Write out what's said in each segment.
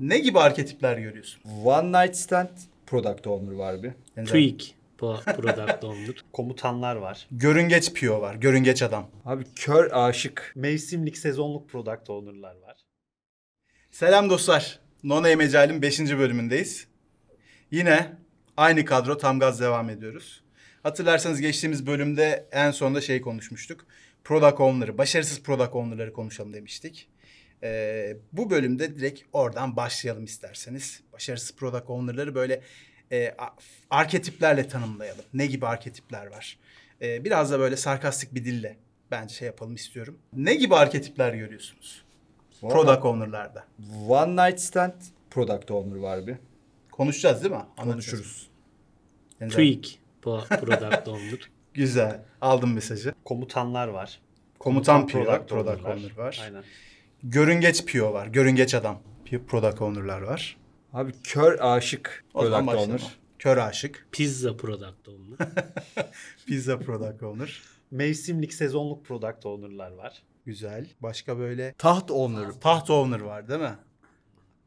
Ne gibi arketipler görüyorsun? One Night Stand Product Owner var bir. Yani Tweak bu product owner. Komutanlar var. Görüngeç PO var. Görüngeç adam. Abi kör aşık. Mevsimlik, sezonluk product owner'lar var. Selam dostlar. No Name Agile'in 5. bölümündeyiz. Yine aynı kadro tam gaz devam ediyoruz. Hatırlarsanız geçtiğimiz bölümde en sonunda şey konuşmuştuk. Product Owner'ı, başarısız Product Owner'ları konuşalım demiştik. Ee, bu bölümde direkt oradan başlayalım isterseniz. Başarısız Product Owner'ları böyle e, arketiplerle tanımlayalım. Ne gibi arketipler var? Ee, biraz da böyle sarkastik bir dille bence şey yapalım istiyorum. Ne gibi arketipler görüyorsunuz? Product Owner'larda. One Night Stand Product Owner var bir. Konuşacağız değil mi? Konuşuruz. Yani Tweak bu product owner. Güzel. Aldım mesajı. Komutanlar var. Komutan Komutan product Product owner'lar. Owner var. Aynen. Görüngeç PO var. Görüngeç adam. Product Owner'lar var. Abi kör aşık O Product. Owner. Kör aşık. Pizza product owner. Pizza Product Owner. Mevsimlik, sezonluk product owner'lar var. Güzel. Başka böyle Taht Owner. taht owner var değil mi?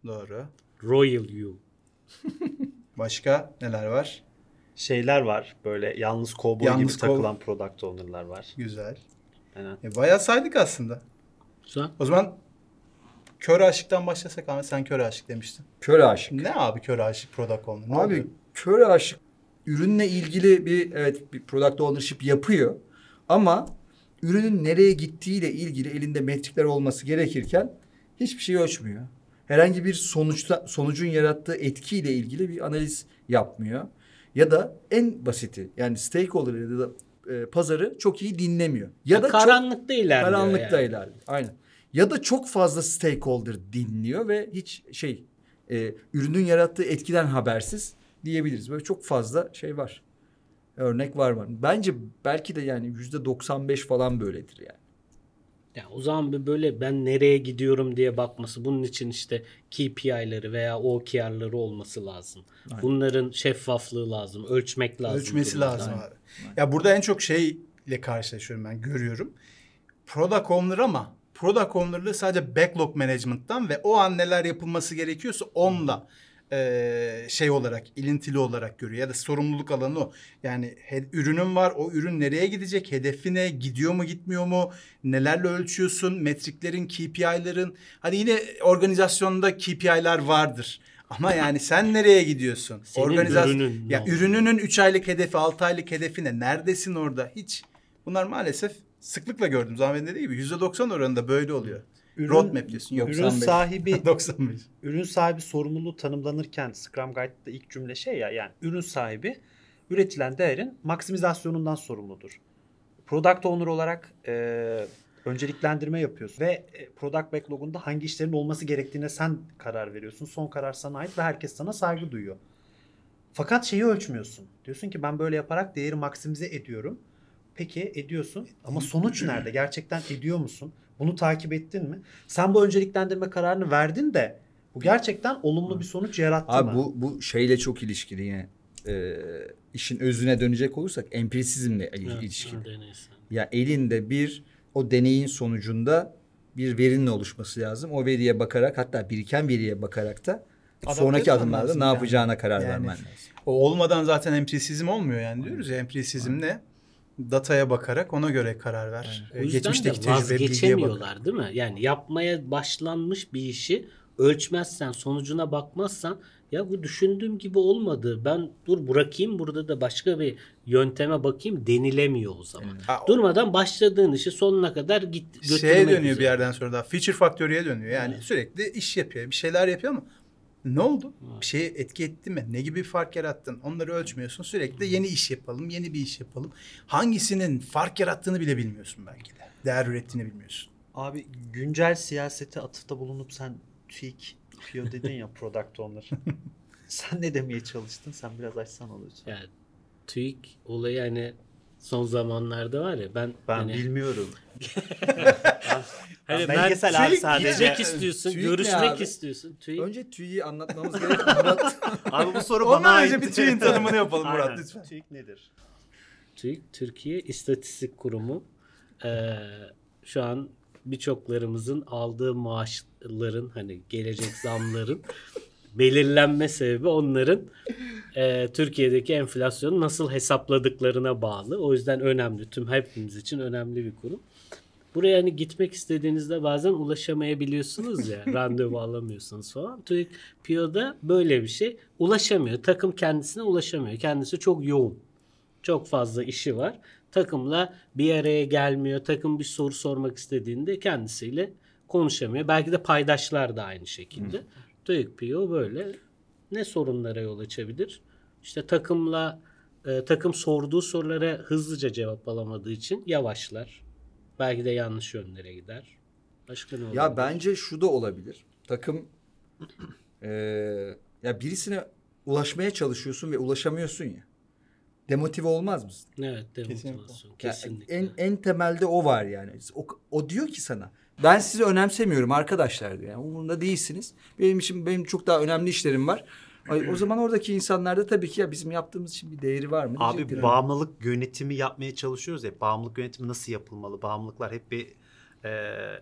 Doğru. Royal you. Başka neler var? Şeyler var. Böyle yalnız kovboy Yalnız gibi kov- takılan product owner'lar var. Güzel. Aynen. E, bayağı saydık aslında. Güzel. O zaman kör aşıktan başlasak Ahmet sen kör aşık demiştin. Kör aşık. Ne abi kör aşık Product Owner? Ne Abi oluyor? kör aşık ürünle ilgili bir evet bir product ownership yapıyor ama ürünün nereye gittiğiyle ilgili elinde metrikler olması gerekirken hiçbir şey ölçmüyor. Herhangi bir sonuçta sonucun yarattığı etkiyle ilgili bir analiz yapmıyor. Ya da en basiti yani stakeholder ya da e, pazarı çok iyi dinlemiyor. Ya da çok karanlıkta ilerliyor karanlıkta yani. ilerliyor. Aynen. Ya da çok fazla stakeholder dinliyor ve hiç şey e, ürünün yarattığı etkiden habersiz diyebiliriz. Böyle çok fazla şey var. Örnek var mı? Bence belki de yani yüzde 95 falan böyledir yani. Ya o zaman bir böyle ben nereye gidiyorum diye bakması. Bunun için işte KPI'leri veya OKR'ları olması lazım. Bunların şeffaflığı lazım. Ölçmek lazım. Ölçmesi lazım abi. Ya burada en çok şeyle karşılaşıyorum ben görüyorum. Product owner ama product owner'lığı sadece backlog management'tan ve o an neler yapılması gerekiyorsa onunla eee, şey olarak ilintili olarak görüyor ya da sorumluluk alanı o. Yani he- ürünün var o ürün nereye gidecek hedefine gidiyor mu gitmiyor mu nelerle ölçüyorsun metriklerin KPI'lerin hani yine organizasyonda KPI'ler vardır. Ama yani sen nereye gidiyorsun? Senin ürünün ne ya ürününün 3 aylık hedefi, 6 aylık hedefi ne? Neredesin orada? Hiç. Bunlar maalesef sıklıkla gördüm. Zahmet dediği gibi %90 oranında böyle oluyor. Ürün- Roadmap diyorsun. Yok. Ürün 95. sahibi 95. ürün sahibi sorumluluğu tanımlanırken Scrum Guide'da ilk cümle şey ya yani ürün sahibi üretilen değerin maksimizasyonundan sorumludur. Product owner olarak e, önceliklendirme yapıyorsun ve e, product backlog'unda hangi işlerin olması gerektiğine sen karar veriyorsun. Son karar sana ait ve herkes sana saygı duyuyor. Fakat şeyi ölçmüyorsun. Diyorsun ki ben böyle yaparak değeri maksimize ediyorum. Peki ediyorsun ama sonuç nerede? Gerçekten ediyor musun? Bunu takip ettin mi? Sen bu önceliklendirme kararını verdin de bu gerçekten olumlu bir sonuç yarattı Abi mı? bu bu şeyle çok ilişkili yine. Ee, işin özüne dönecek olursak empirisizmle Evet, ilişkili. Ya elinde bir o deneyin sonucunda bir verinin oluşması lazım. O veriye bakarak hatta biriken veriye bakarak da Adapte sonraki adımlarda ne yani. yapacağına karar Yani. vermen lazım. O olmadan zaten empirisizm olmuyor yani diyoruz ya. Empirisizm ne? Dataya bakarak ona göre karar ver. O Ee, yüzden Geçmişteki de vazgeçemiyorlar değil mi? Yani yapmaya başlanmış bir işi ölçmezsen, sonucuna bakmazsan ya bu düşündüğüm gibi olmadı. Ben dur bırakayım burada da başka bir yönteme bakayım denilemiyor o zaman. Ha, o- Durmadan başladığın işi sonuna kadar git götürmek Şeye dönüyor üzere. bir yerden sonra da feature factory'e dönüyor. Yani sürekli iş yapıyor, bir şeyler yapıyor ama ne oldu? Bir şeye etki etti mi? Ne gibi bir fark yarattın? Onları ölçmüyorsun. Sürekli yeni iş yapalım, yeni bir iş yapalım. Hangisinin fark yarattığını bile bilmiyorsun belki de. Değer ürettiğini bilmiyorsun. Abi güncel siyasete atıfta bulunup sen TÜİK PO dedin ya product owner. sen ne demeye çalıştın? Sen biraz açsana lütfen. Yani TÜİK olayı hani son zamanlarda var ya ben Ben hani, bilmiyorum. hani Ben belgesel abi sadece. gitmek istiyorsun, TÜİK görüşmek abi? istiyorsun. TÜİK Önce TÜİ'yi anlatmamız gerek. Murat. Abi bu soru Ondan bana önce ait. bir TÜİK'in tanımını yapalım Murat, Aynen. lütfen. TÜİK nedir? TÜİK Türkiye İstatistik Kurumu. Ee, şu an birçoklarımızın aldığı maaşların hani gelecek zamların belirlenme sebebi onların e, Türkiye'deki enflasyonu nasıl hesapladıklarına bağlı. O yüzden önemli. Tüm hepimiz için önemli bir kurum. Buraya hani gitmek istediğinizde bazen ulaşamayabiliyorsunuz ya. randevu alamıyorsunuz falan. TÜİK PIO'da böyle bir şey. Ulaşamıyor. Takım kendisine ulaşamıyor. Kendisi çok yoğun. Çok fazla işi var. Takımla bir araya gelmiyor. Takım bir soru sormak istediğinde kendisiyle konuşamıyor. Belki de paydaşlar da aynı şekilde. TÜİK PIO böyle ne sorunlara yol açabilir? İşte takımla e, takım sorduğu sorulara hızlıca cevap alamadığı için yavaşlar. Belki de yanlış yönlere gider. Başka ne olabilir? Ya bence şu da olabilir. Takım eee, ya birisine ulaşmaya çalışıyorsun ve ulaşamıyorsun ya. Demotive olmaz mısın? Evet, Kesinlikle. demotivasyon. Ya Kesinlikle. en en temelde o var yani. O, o diyor ki sana ben sizi önemsemiyorum arkadaşlar diyor. Yani umurunda değilsiniz. Benim için benim çok daha önemli işlerim var. Ay, O zaman oradaki insanlarda tabii ki ya bizim yaptığımız için bir değeri var mı? Abi diyecektir. bağımlılık yönetimi yapmaya çalışıyoruz ya. Bağımlılık yönetimi nasıl yapılmalı? Bağımlılıklar hep bir e,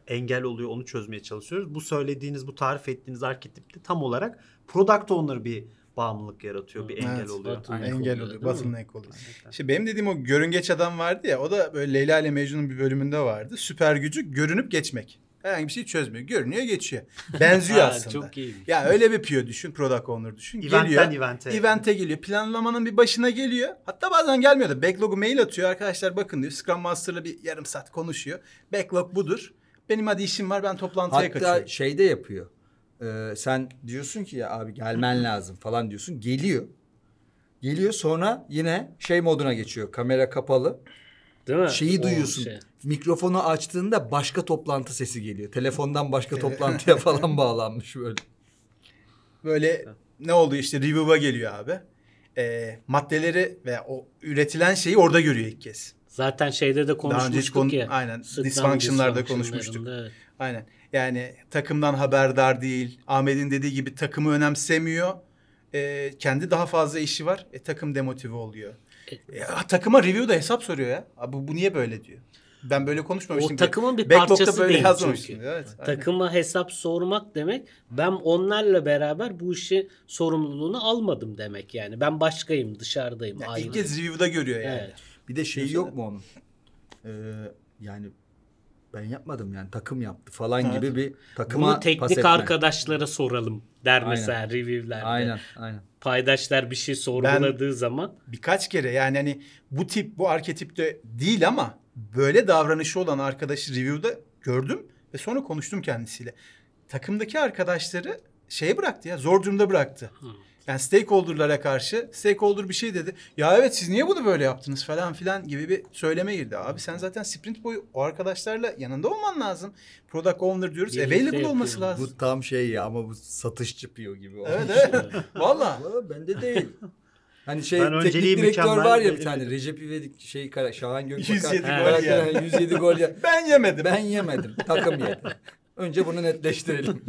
engel oluyor. Onu çözmeye çalışıyoruz. Bu söylediğiniz, bu tarif ettiğiniz arketipte tam olarak product owner bir bağımlılık yaratıyor. Bir engel Evet, oluyor. bottleneck Engel oluyor, oluyor. Bottleneck oluyor. İşte benim dediğim o görüngeç adam vardı ya o da böyle Leyla ile Mecnun'un bir bölümünde vardı. Süper gücü görünüp geçmek. Herhangi bir şey çözmüyor. Görünüyor geçiyor. Benziyor Ha, aslında. Çok iyi. Ya öyle bir PO düşün. Product owner düşün. Eventten geliyor. event'e. Event'e geliyor. Planlamanın bir başına geliyor. Hatta bazen gelmiyor da backlog'u mail atıyor. Arkadaşlar bakın diyor. Scrum Master'la bir yarım saat konuşuyor. Backlog budur. Benim hadi işim var ben toplantıya Hatta kaçıyorum. şeyde yapıyor. Ee, sen diyorsun ki ya abi gelmen lazım falan diyorsun. Geliyor. Geliyor sonra yine şey moduna geçiyor. Kamera kapalı. Değil mi? Şeyi O duyuyorsun. şey. Mikrofonu açtığında başka toplantı sesi geliyor. Telefondan başka toplantıya falan bağlanmış böyle. Böyle ne oldu işte review'a geliyor abi. Ee, maddeleri ve o üretilen şeyi orada görüyor ilk kez. Zaten şeyde de Daha önce hiç konuşmuştuk konu- ya. aynen, dysfunction'larda dysfunction'larında, konuşmuştuk. evet. Aynen. Yani takımdan haberdar değil. Ahmet'in dediği gibi takımı önemsemiyor. Ee, kendi daha fazla işi var. E, takım demotive oluyor. E, takıma review'da hesap soruyor ya. Abi, bu, bu niye böyle diyor. Ben böyle konuşmamıştım. O takımın bir Backlog'da parçası böyle değil çünkü. Evet, aynen. Takıma hesap sormak demek ben onlarla beraber bu işi sorumluluğunu almadım demek yani. Ben başkayım, dışarıdayım. Ya ayrı. ilk kez review'da görüyor yani. Evet. Bir de şey yok mu onun? Ee, yani ben yapmadım yani takım yaptı falan Evet. gibi bir takıma Bunu pas teknik etme. arkadaşlara soralım der Aynen. mesela review'lerde. Aynen aynen. Paydaşlar bir şey sorguladığı zaman Birkaç kere yani hani bu tip bu arketipte değil ama böyle davranışı olan arkadaşı review'da gördüm ve sonra konuştum kendisiyle. Takımdaki arkadaşları şeye bıraktı ya zor durumda bıraktı. Yani stakeholder'lara karşı stakeholder bir şey dedi. Ya evet siz niye bunu böyle yaptınız falan filan gibi bir söyleme girdi. Abi sen zaten sprint boyu o arkadaşlarla yanında olman lazım. Product owner diyoruz. Birlikte Available olması yapıyor. lazım. Bu tam şey ya ama bu satışçı piyo gibi. olmuş. Evet evet. Valla. Valla bende değil. Hani şey Ben teknik önceliği direktör var ya bir tane Recep İvedik şey kara- Şahan Gökbakan. 107 gol karakter, ya. 107 gol ya. Ben yemedim. Ben yemedim. Takım yedi. Önce bunu netleştirelim.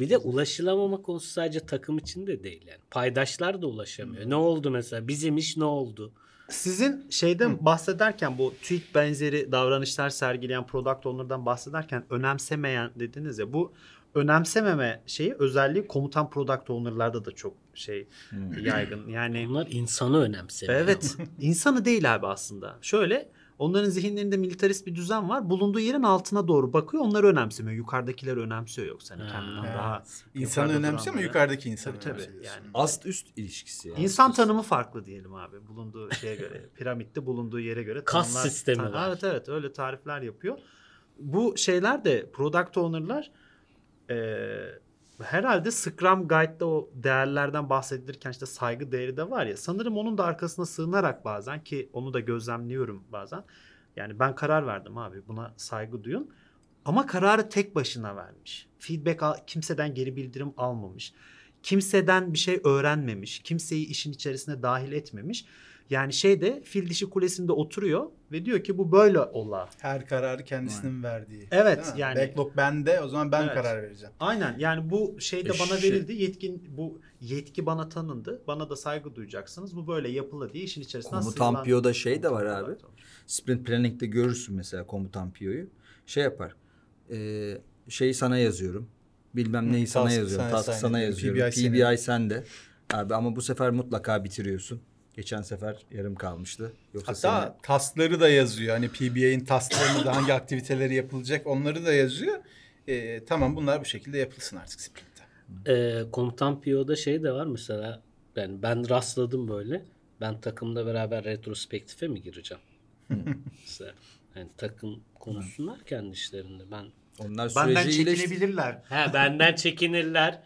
Bir de ulaşılamama konusu sadece takım için de değil yani. Paydaşlar da ulaşamıyor. Ne oldu mesela? Bizim iş ne oldu? Sizin şeyden bahsederken bu tweet benzeri davranışlar sergileyen product owner'dan bahsederken önemsemeyen dediniz ya bu önemsememe şeyi özelliği komutan product owner'larda da çok şey yaygın. Yani Onlar insanı önemsemiyor. evet insanı değil abi aslında. Şöyle onların zihinlerinde militarist bir düzen var. Bulunduğu yerin altına doğru bakıyor. Onları önemsemiyor. Yukarıdakileri önemsiyor yoksa hani Ha, kendinden evet. daha İnsanı önemsiyor ama yukarıdaki insanı Tabii tabii. Yani Ast üst ilişkisi yani. İnsan tanımı farklı diyelim abi. Bulunduğu şeye göre, piramitte bulunduğu yere göre Kas tanımlar- sistemi tan- var. Evet evet öyle tarifler yapıyor. Bu şeyler de product owner'lar eee, herhalde Scrum Guide'da o değerlerden bahsedilirken işte saygı değeri de var ya sanırım onun da arkasına sığınarak bazen ki onu da gözlemliyorum bazen. Yani ben karar verdim abi buna saygı duyun. Ama kararı tek başına vermiş. Feedback al- kimseden geri bildirim almamış. Kimseden bir şey öğrenmemiş. Kimseyi işin içerisine dahil etmemiş. Yani şeyde fil dişi kulesinde oturuyor ve diyor ki bu böyle ola. Her kararı kendisinin verdiği. Evet, yani- Backlog bende o zaman ben Evet. karar vereceğim. Aynen yani bu şey de E bana şey- verildi. Yetkin bu yetki bana tanındı. Bana da saygı duyacaksınız. Bu böyle yapılı diye işin içerisinden Komutan Piyo'da şey de var abi. Sprint Planning'de görürsün mesela komutan piyoyu. şey yapar. Ee, şeyi sana yazıyorum. Bilmem neyi Hı, sana task yazıyorum. Task sana yazıyorum. PBI PBI, sende. Abi ama bu sefer mutlaka bitiriyorsun. Geçen sefer yarım kalmıştı. Yoksa Hatta seni- taskları da yazıyor. Hani PBA'in tasklarını da hangi aktiviteleri yapılacak onları da yazıyor. Ee, tamam bunlar bu şekilde yapılsın artık sprintte. Ee, komutan PO'da şey de var mesela ben ben rastladım böyle. Ben takımla beraber retrospektife mi gireceğim? mesela yani takım konuşsunlar kendi işlerinde. Ben onlar Benden süreci iyileşti. çekinebilirler. ha benden çekinirler.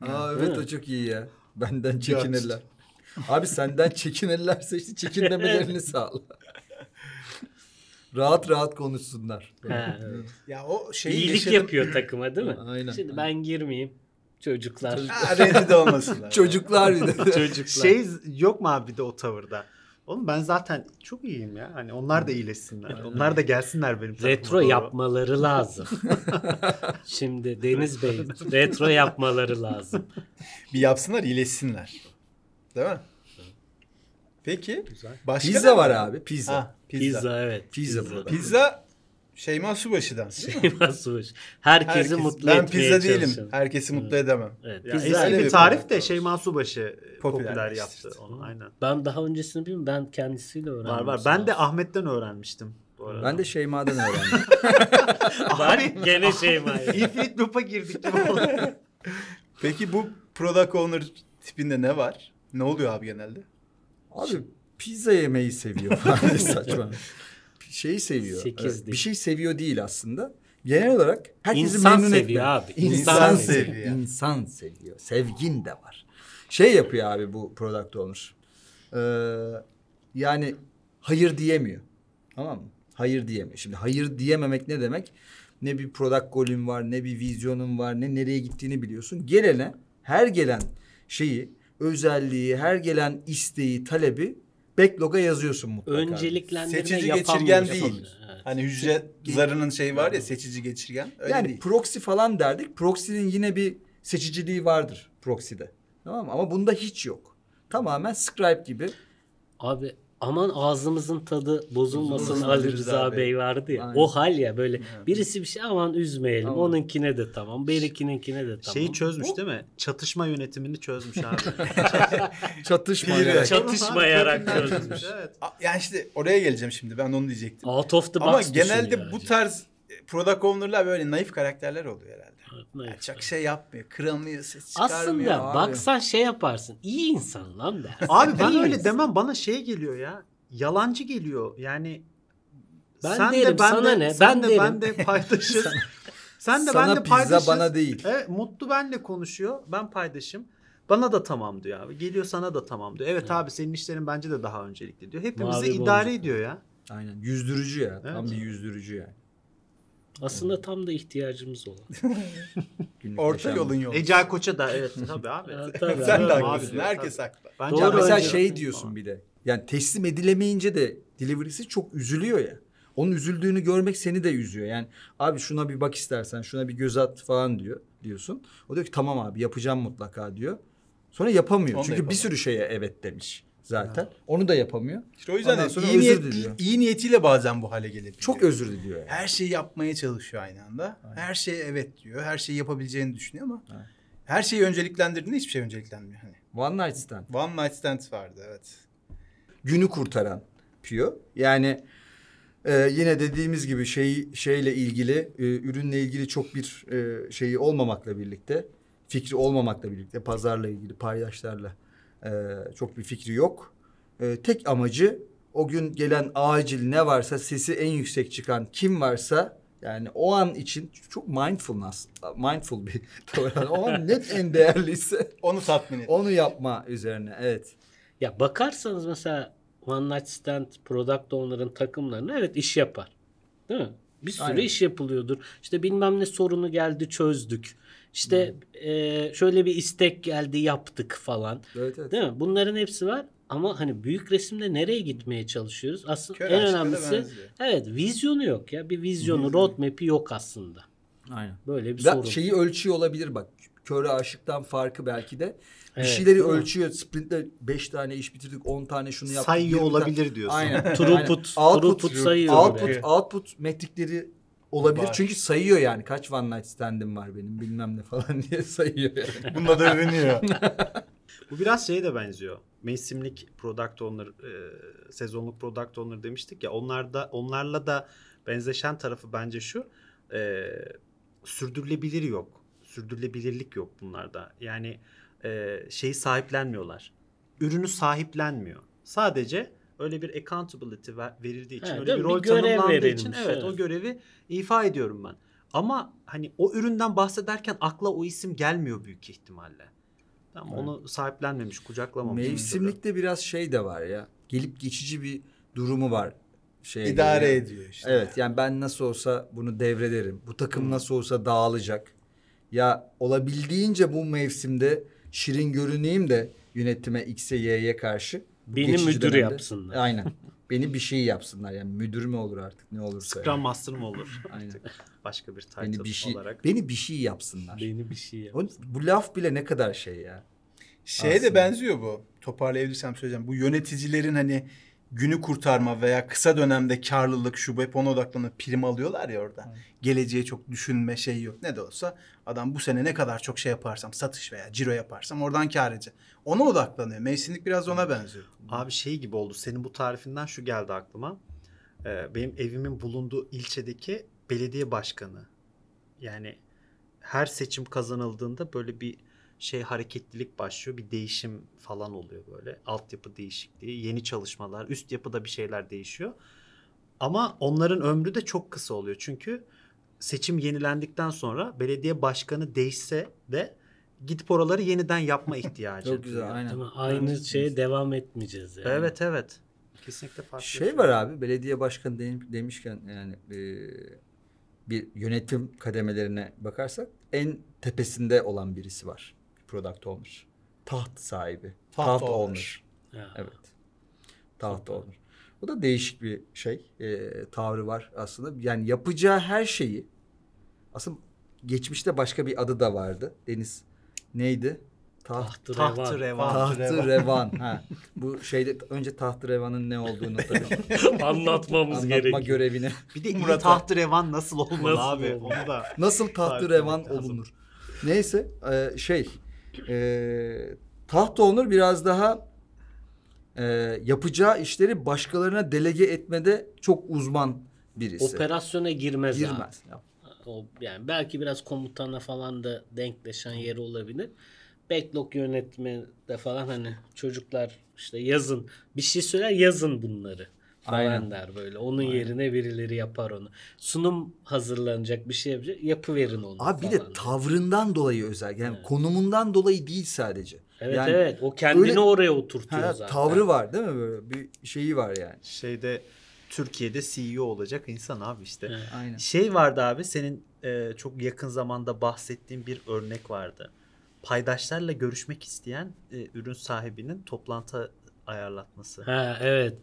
Aa evet o çok iyi ya. Benden çekinirler. Abi senden çekinirlerse işte çekinmemelerini sağla. rahat rahat konuşsunlar. Ha, evet. Ya o şeyi İyilik yaşadım. yapıyor takıma değil mi? Aynen. Şimdi ben girmeyeyim. Çocuklar. Ha, rencide olmasınlar. Çocuklar bir de. Çocuklar. Şey yok mu abi bir de o tavırda? Oğlum ben zaten çok iyiyim ya. Hani onlar da iyileşsinler. Onlar da gelsinler benim takıma Retro doğru. yapmaları lazım. Şimdi Deniz Bey retro yapmaları lazım. Bir yapsınlar iyileşsinler. Değil mi? Peki. Başka Pizza var abi. Pizza. Ha, pizza. Pizza, Pizza, evet. Pizza burada. Şeyma Subaşı'dan. Şeyma Subaş. Herkesi Herkes- mutlu ben etmeye pizza değilim. çalışan. Herkesi mutlu edemem. Evet, Ya pizza eski bir tarif de. Şeyma Subaşı e, popüler Popülerleştirdi. yaptı onu. Aynen. Ben daha öncesini bilmiyorum. Ben kendisiyle öğrendim. Var var. Ben de. Ahmet'ten öğrenmiştim. Bu arada. Ben de Şeyma'dan öğrendim. Var gene Şeyma. ya. Infinite Loop'a girdik. Peki bu product owner tipinde ne var? Ne oluyor abi genelde? Abi pizza yemeyi seviyor falan saçma. Şeyi seviyor. Sekiz Evet, değil. bir şey seviyor değil aslında. Genel olarak herkesi İnsan memnun seviyor etmek. abi. İnsan, İnsan seviyor. seviyor. İnsan seviyor. Sevgin de var. Şey yapıyor abi bu product owner. Ee, yani hayır diyemiyor. Tamam mı? Hayır diyemiyor. Şimdi hayır diyememek ne demek? Ne bir product goal'ün var, ne bir vizyonun var, ne nereye gittiğini biliyorsun. Gelene, her gelen şeyi, özelliği, her gelen isteği, talebi backlog'a yazıyorsun mutlaka. Önceliklendirme Seçici geçirgen değil. Yapamıyor, evet. Hani hücre zarının şeyi var ya seçici geçirgen. Öyle yani değil. proxy falan derdik. Proxy'nin yine bir seçiciliği vardır proxy'de. Tamam mı? Ama bunda hiç yok. Tamamen scribe gibi. Abi aman ağzımızın tadı bozulmasın Ali Rıza Bey. Bey. vardı ya. Aynen. O hal ya böyle birisi bir şey aman üzmeyelim. Tamam. Onunkine de tamam. Benimkininkine de tamam. Şeyi çözmüş değil mi? Çatışma yönetimini çözmüş abi. Çatışmayarak Kökünden çözmüş. Evet. Yani işte oraya geleceğim şimdi. Ben onu diyecektim. Out of the box Ama genelde bu tarz e, product owner'lar böyle naif karakterler oluyor herhalde. Evet, Yani neyse. çok şey yapmıyor. Kıramıyor, ses çıkarmıyor. Aslında abi. baksan şey yaparsın. İyi insan lan dersin. Abi ben öyle insan. demem. Bana şey geliyor ya. Yalancı geliyor. Yani Ben sen derim, de ben sana de, ne? Sen Ben de ben derim. de paydaşız. sen de Sana ben de pizza, paydaşız. bana değil. Evet, Mutlu benle konuşuyor. Ben paydaşım. Bana da tamam diyor abi. Geliyor sana da tamam diyor. Evet abi senin işlerin bence de daha öncelikli diyor. Hepimizi Mavi idare boncuk. ediyor ya. Aynen. Yüzdürücü ya. Tam Evet. bir yüzdürücü yani. Aslında tam da ihtiyacımız olan. Günlük Orta yaşam. yolun yolu. Ecel Koç'a da evet tabii abi. Ha, tabii, Sen de abi. haklısın. Herkes haklı. Bence Doğru, mesela önce- şey diyorsun bir de. Yani teslim edilemeyince de delivery'si çok üzülüyor ya. Onun üzüldüğünü görmek seni de üzüyor. Yani abi şuna bir bak istersen, şuna bir göz at falan diyor diyorsun. O diyor ki tamam abi yapacağım mutlaka diyor. Sonra yapamıyor. Onu da Çünkü yapamıyor. bir sürü şeye evet demiş zaten. Onu da yapamıyor. İşte o yüzden Ondan sonra iyi, özür niyet, diliyor. iyi niyetiyle bazen bu hale gelebiliyor. Çok özür diliyor yani. Her şeyi yapmaya çalışıyor aynı anda. Her şeye evet diyor. Her şeyi yapabileceğini düşünüyor ama Evet. her şeyi önceliklendirdiğinde hiçbir şey önceliklenmiyor. Hani One night stand. one night stand vardı evet. günü kurtaran Pio. Yani e, yine dediğimiz gibi şey şeyle ilgili e, ürünle ilgili çok bir e, şeyi olmamakla birlikte fikri olmamakla birlikte pazarla ilgili paydaşlarla e, çok bir fikri yok. E, tek amacı o gün gelen acil ne varsa sesi en yüksek çıkan kim varsa yani o an için çok mindfulness mindful bir tavır. o an net en değerliyse Onu tatmin et. onu yapma üzerine evet. Ya bakarsanız mesela One Night Stand Product Owner'ın takımlarına evet iş yapar. Değil mi? Bir sürü Aynen. iş yapılıyordur. İşte bilmem ne sorunu geldi çözdük. İşte eee, şöyle bir istek geldi yaptık falan. Evet evet. Değil mi? Bunların hepsi var. Ama hani büyük resimde nereye gitmeye çalışıyoruz? Aslında Kör en önemlisi evet vizyonu yok ya. Bir vizyonu, roadmap'i yok aslında. Aynen. Böyle bir Ve sorun. şeyi ölçüyor olabilir bak. Köre aşıktan farkı belki de. Bir Evet, şeyleri ölçüyor. Sprintte 5 tane iş bitirdik, 10 tane şunu yaptık. Sayıyor 20 tane- olabilir diyorsun. Aynen. Throughput, Aynen. throughput sayıyor Output, output metrikleri olabilir. Var. Çünkü sayıyor yani. Kaç one night stand'im var benim bilmem ne falan diye sayıyor yani. Bununla da övünüyor. Bu biraz şeye de benziyor. Mevsimlik product owner, e, sezonluk product owner demiştik ya. Onlarda onlarla da benzeşen tarafı bence şu. E, sürdürülebilir yok. Sürdürülebilirlik yok bunlarda. Yani e, şeyi sahiplenmiyorlar. Ürünü sahiplenmiyor. Sadece öyle bir accountability ver- verildiği için, Ha, öyle bir? Bir rol görev tanımlandığı için verilmiş, evet, evet. o görevi ifa ediyorum ben. Ama hani o üründen bahsederken akla o isim gelmiyor büyük ihtimalle. Tamam, onu sahiplenmemiş, kucaklamamış. Mevsimlikte biraz şey de var ya. Gelip geçici bir durumu var. Şey İdare ediyor işte. Evet yani ben nasıl olsa bunu devrederim. Bu takım nasıl olsa dağılacak. Ya olabildiğince bu mevsimde şirin görüneyim de yönetime X'e Y'ye karşı. Beni geçici müdür dönemde- yapsınlar. Aynen. Beni bir şey yapsınlar yani müdür mü olur artık ne olursa. Scrum Master mı olur? Aynen. Başka bir title Beni bir şey olarak. beni bir şey yapsınlar. Beni bir şey yap. O, bu laf bile ne kadar şey ya. Şeye de Aslında. benziyor bu. Toparlayabilirsem söyleyeceğim. Bu yöneticilerin hani günü kurtarma veya kısa dönemde karlılık şu bu hep ona odaklanıp prim alıyorlar ya orada. Geleceğe çok düşünme şey yok. Ne de olsa adam bu sene ne kadar çok şey yaparsam satış veya ciro yaparsam oradan kar edeceğim. Ona odaklanıyor. Mevsimlik biraz ona benziyor. Abi şey gibi oldu. Senin bu tarifinden şu geldi aklıma. Ee, benim evimin bulunduğu ilçedeki belediye başkanı. Yani her seçim kazanıldığında böyle bir şey hareketlilik başlıyor. Bir değişim falan oluyor böyle. Altyapı değişikliği, yeni çalışmalar, üst yapıda bir şeyler değişiyor. Ama onların ömrü de çok kısa oluyor. Çünkü seçim yenilendikten sonra belediye başkanı değişse de gidip oraları yeniden yapma ihtiyacı. Çok güzel aynen. Aynı şeye devam etmeyeceğiz yani. Evet evet. Kesinlikle farklı. bir Şey var abi belediye başkanı de- demişken yani e, bir yönetim kademelerine bakarsak en tepesinde olan birisi var. Product owner. Taht sahibi. Taht Taht, owner. owner. Ha. Evet. Taht owner. Bu da değişik bir şey. e, tavrı var aslında. Yani yapacağı her şeyi aslında geçmişte başka bir adı da vardı. Deniz neydi? Taht Tahtı Tahtı revan. revan. Tahtı Revan. Ha. Bu şeyde önce Tahtı Revan'ın ne olduğunu tabii Anlatmamız anlatma gerekiyor. görevini. Bir de iyi Murat'a. tahtı revan nasıl olmalı Nasıl abi? olmalı? Onu da Nasıl tahtı revan olunur? Neyse e, şey e, taht owner biraz daha e, yapacağı işleri başkalarına delege etmede çok uzman birisi. Operasyona girmez, abi. Girmez. Ya, O, yani belki biraz komutana falan da denkleşen yeri olabilir. Backlog yönetme de falan hani çocuklar işte yazın bir şey söyler yazın bunları falan Aynen. der böyle. Onun yerine birileri yapar onu. Sunum hazırlanacak bir şey yapacak yapıverin onu Abi bir de der. tavrından dolayı özel. Yani konumundan dolayı değil sadece. Evet yani, evet o kendini öyle- oraya oturtuyor Ha, zaten. tavrı var değil mi böyle bir şeyi var yani. şeyde Türkiye'de CEO olacak insan abi işte. Evet. Aynen. Şey vardı abi senin e, çok yakın zamanda bahsettiğin bir örnek vardı. Paydaşlarla görüşmek isteyen e, ürün sahibinin toplantı ayarlatması. Ha evet.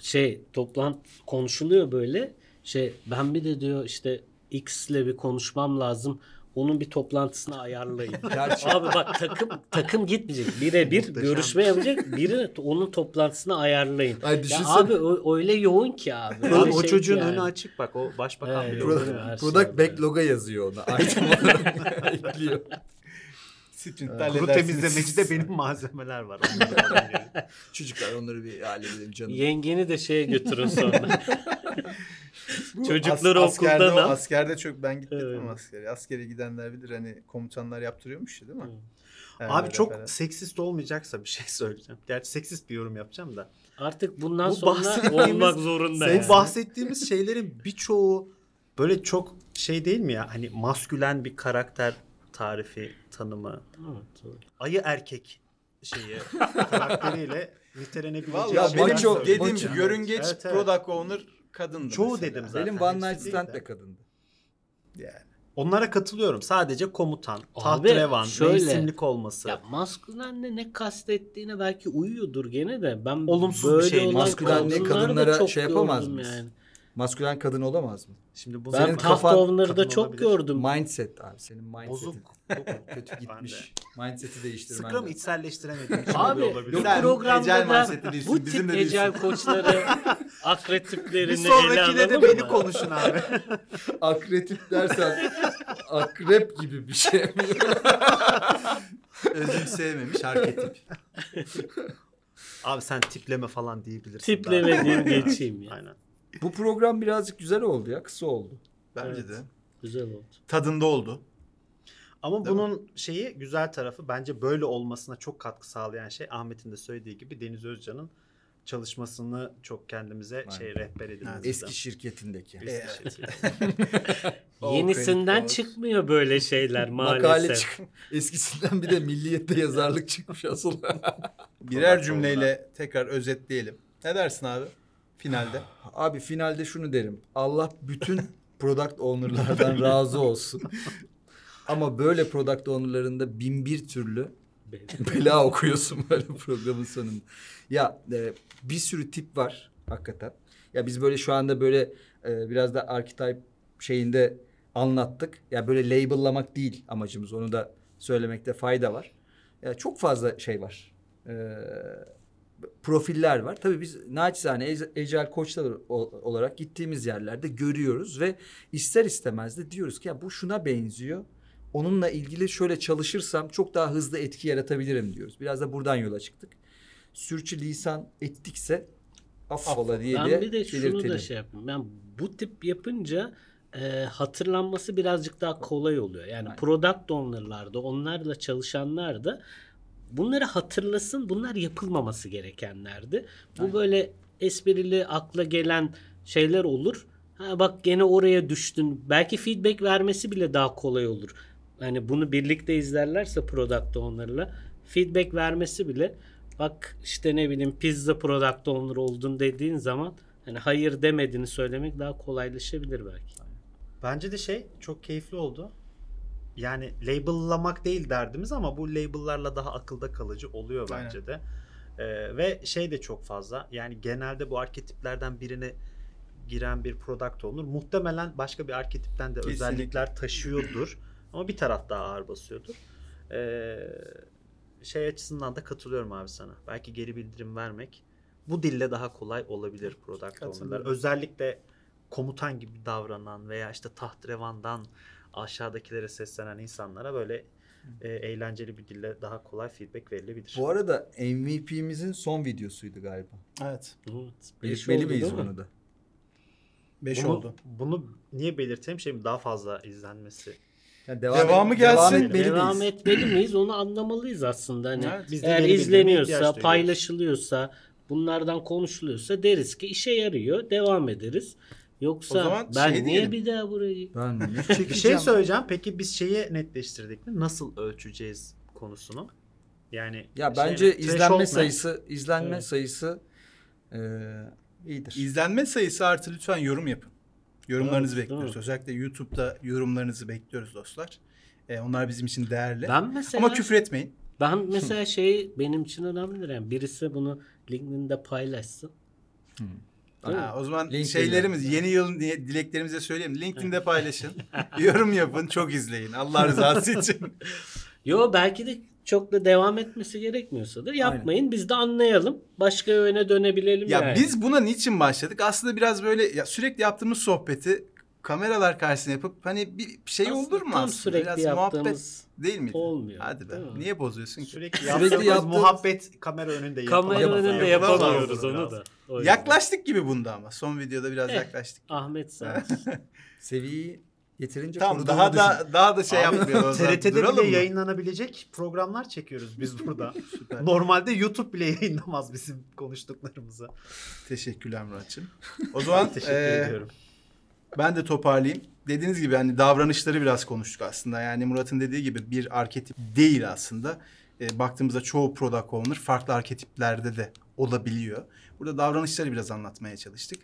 Şey toplantı konuşuluyor böyle. Şey ben bir de diyor işte X'le bir konuşmam lazım. Onun bir toplantısını ayarlayın. Gerçi- Abi bak takım takım gitmeyecek. Birebir görüşme yapacak. Biri onun toplantısını ayarlayın. Ay ya düşünsene. abi o, öyle yoğun ki abi. Abi Öyle o şey çocuğun yani. önü açık bak o başbakan Evet, bile şey Product var. backlog'a yazıyor ona. Item olarak ekliyor. Sprint'te Kuru halledersiniz. temizlemecide benim malzemeler var. Onları. Çocuklar onları bir halledelim canım. Yengeni de şeye götürün sonra. Çocukları as- askerde, okuldan o- al. Askerde çok ben gitmedim Evet. askere. Askere gidenler bilir hani komutanlar yaptırıyormuş ya değil mi? Yani Abi çok falan. seksist olmayacaksa bir şey söyleyeceğim. Gerçi seksist bir yorum yapacağım da. Artık bundan Bu sonra olmak zorunda. Bu yani. bahsettiğimiz şeylerin birçoğu böyle çok şey değil mi ya? Hani maskülen bir karakter tarifi, tanımı. Evet. Ayı erkek şeyi karakteriyle nitelenebilecek Vallahi Ya benim maço- dediğim gibi görüngeç Evet, evet. product owner kadındı Çoğu mesela. dedim zaten. Benim One Night Stand de. kadındı. Yani. Onlara katılıyorum. Sadece komutan, tahtrevan, şöyle- mevsimlik olması. Ya maskülenle ne kastettiğine belki uyuyordur gene de ben Olumsuz bir böyle şey. olan Maskülenle kadınları da kadınlara çok şey yapamaz mıyız? Yani. Maskülen kadın olamaz mı? Şimdi bu Ben Senin kafan Owner'da kadın çok olabilir. gördüm. Mindset abi senin mindsetin. Bozuk. Kötü gitmiş. Mindset'i değiştirmen Scrum için Abi Sen programda da bu bizim tip ecel koçları, Bir akretiplerini ele sonrakine de alalım beni konuşun abi. Akretip dersen akrep gibi bir şey mi? Özümseyememiş arketip. Abi sen tipleme falan diyebilirsin. Tipleme diyeyim geçeyim ya. Aynen. Bu program birazcık güzel oldu ya. Kısa oldu. Bence Evet. de. Güzel oldu. Tadında oldu. Ama Değil bunun şeyi güzel tarafı bence böyle olmasına çok katkı sağlayan şey Ahmet'in de söylediği gibi Deniz Özcan'ın çalışmasını çok kendimize şey rehber edilmesi. Eski şirketindeki. Yenisinden çıkmıyor böyle şeyler Makale maalesef. çık. Eskisinden bir de milliyette yazarlık çıkmış asıl. Birer cümleyle tekrar özetleyelim. Ne dersin abi? Finalde. Abi finalde şunu derim. Allah bütün product owner'lardan razı olsun. Ama böyle product owner'ların da bin bir türlü bela okuyorsun böyle programın sonunda. Ya e, bir sürü tip var hakikaten. Ya biz böyle şu anda böyle e, biraz da archetype şeyinde anlattık. Ya böyle label'lamak değil amacımız. Onu da söylemekte fayda var. Ya çok fazla şey var. E, profiller var. Tabii biz naçizane ec- Agile koçlar olarak gittiğimiz yerlerde görüyoruz ve ister istemez de diyoruz ki ya bu şuna benziyor. Onunla ilgili şöyle çalışırsam çok daha hızlı etki yaratabilirim diyoruz. Biraz da buradan yola çıktık. Sürçü lisan ettikse affola diye Ben bir de şunu da belirtelim. şey yapayım. Ben bu tip yapınca e, hatırlanması birazcık daha kolay oluyor. Yani Aynen. product owner'lar da onlarla çalışanlar da bunları hatırlasın. Bunlar yapılmaması gerekenlerdi. Bu Aynen. böyle esprili akla gelen şeyler olur. Ha bak gene oraya düştün. Belki feedback vermesi bile daha kolay olur. Hani bunu birlikte izlerlerse product owner'la feedback vermesi bile bak işte ne bileyim pizza product owner oldun dediğin zaman hani hayır demediğini söylemek daha kolaylaşabilir belki. Bence de şey çok keyifli oldu. Yani label'lamak değil derdimiz ama bu label'larla daha akılda kalıcı oluyor Aynen. bence de. Ee, ve şey de çok fazla. Yani genelde bu arketiplerden birine giren bir product owner muhtemelen başka bir arketipten de Kesinlikle. özellikler taşıyordur. ama bir taraf daha ağır basıyordur. Ee, şey açısından da katılıyorum abi sana. Belki geri bildirim vermek bu dille daha kolay olabilir product owner'lar. Özellikle komutan gibi davranan veya işte tahtrevandan aşağıdakilere seslenen insanlara böyle e, eğlenceli bir dille daha kolay feedback verilebilir. Bu arada MVP'mizin son videosuydu galiba. Evet. Evet. Belirtmeli miyiz bunu da? 5 bunu, oldu. Bunu niye belirteyim? Şey mi daha fazla izlenmesi. Yani Devamı et- gelsin. Devam etmeli Devam miyiz? etmeli miyiz onu anlamalıyız aslında. Hani Evet, biz de eğer ihtiyaç izleniyorsa, duyuyoruz. paylaşılıyorsa, bunlardan konuşuluyorsa deriz ki işe yarıyor, devam ederiz. Yoksa O zaman ben şey niye diyelim. bir daha burayı Ben ne Bir çekeceğim? şey söyleyeceğim. Peki biz şeyi netleştirdik mi? Nasıl ölçeceğiz konusunu? Yani Ya şey bence ne? Threshold izlenme ne? sayısı izlenme Evet. sayısı eee iyidir. İzlenme sayısı artı lütfen yorum yapın. Yorumlarınızı Evet, bekliyoruz. Özellikle YouTube'da yorumlarınızı bekliyoruz dostlar. Ee, onlar bizim için değerli. Ben mesela Ama küfür etmeyin. ben mesela şey benim için önemlidir yani birisi bunu LinkedIn'de paylaşsın. Ha, o zaman LinkedIn'de. şeylerimiz yeni yılın diye dileklerimize söyleyelim. LinkedIn'de paylaşın. yorum yapın. Çok izleyin. Allah rızası için. Yo belki de çok da devam etmesi gerekmiyorsa da yapmayın. Biz de anlayalım. Başka yöne dönebilelim ya yani. biz buna niçin başladık? Aslında biraz böyle ya sürekli yaptığımız sohbeti kameralar karşısına yapıp hani bir şey Aslında olur mu tam aslında? sürekli Biraz yaptığımız muhabbet değil mi? olmuyor, Hadi be. Niye bozuyorsun ki? Sürekli, Sürekli yaptığımız muhabbet kamera önünde kamera yapılamaz. önünde yapamıyoruz onu da. Yüzden. Yaklaştık gibi bunda ama. Son videoda biraz Eh. yaklaştık. Ahmet sağ. Seviyeyi yeterince Tamam daha düşün. da daha da şey Abi, yapmıyor. o zaman. TRT'de Duralım bile mı? yayınlanabilecek programlar çekiyoruz biz burada. Normalde YouTube bile yayınlamaz bizim konuştuklarımızı. Teşekkürler Muratçım. O zaman Teşekkür eee, ediyorum. ben de toparlayayım. Dediğiniz gibi hani davranışları biraz konuştuk aslında. Yani Murat'ın dediği gibi bir arketip değil aslında. E, baktığımızda çoğu product owner farklı arketiplerde de olabiliyor. Burada davranışları biraz anlatmaya çalıştık.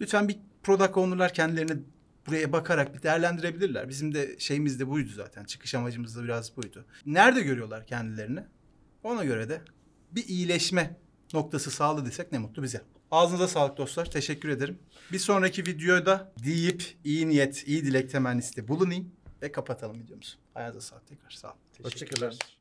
Lütfen bir product owner'lar kendilerini buraya bakarak bir değerlendirebilirler. Bizim de şeyimiz de buydu zaten. Çıkış amacımız da biraz buydu. Nerede görüyorlar kendilerini? Ona göre de bir iyileşme noktası sağladıysak ne mutlu bize. Ağzınıza sağlık dostlar. Teşekkür ederim. Bir sonraki videoda deyip iyi niyet, iyi dilek temennisi bulunayım ve kapatalım videomuzu. Ayağınıza sağlık tekrar. Sağ olun. Hoşçakalın.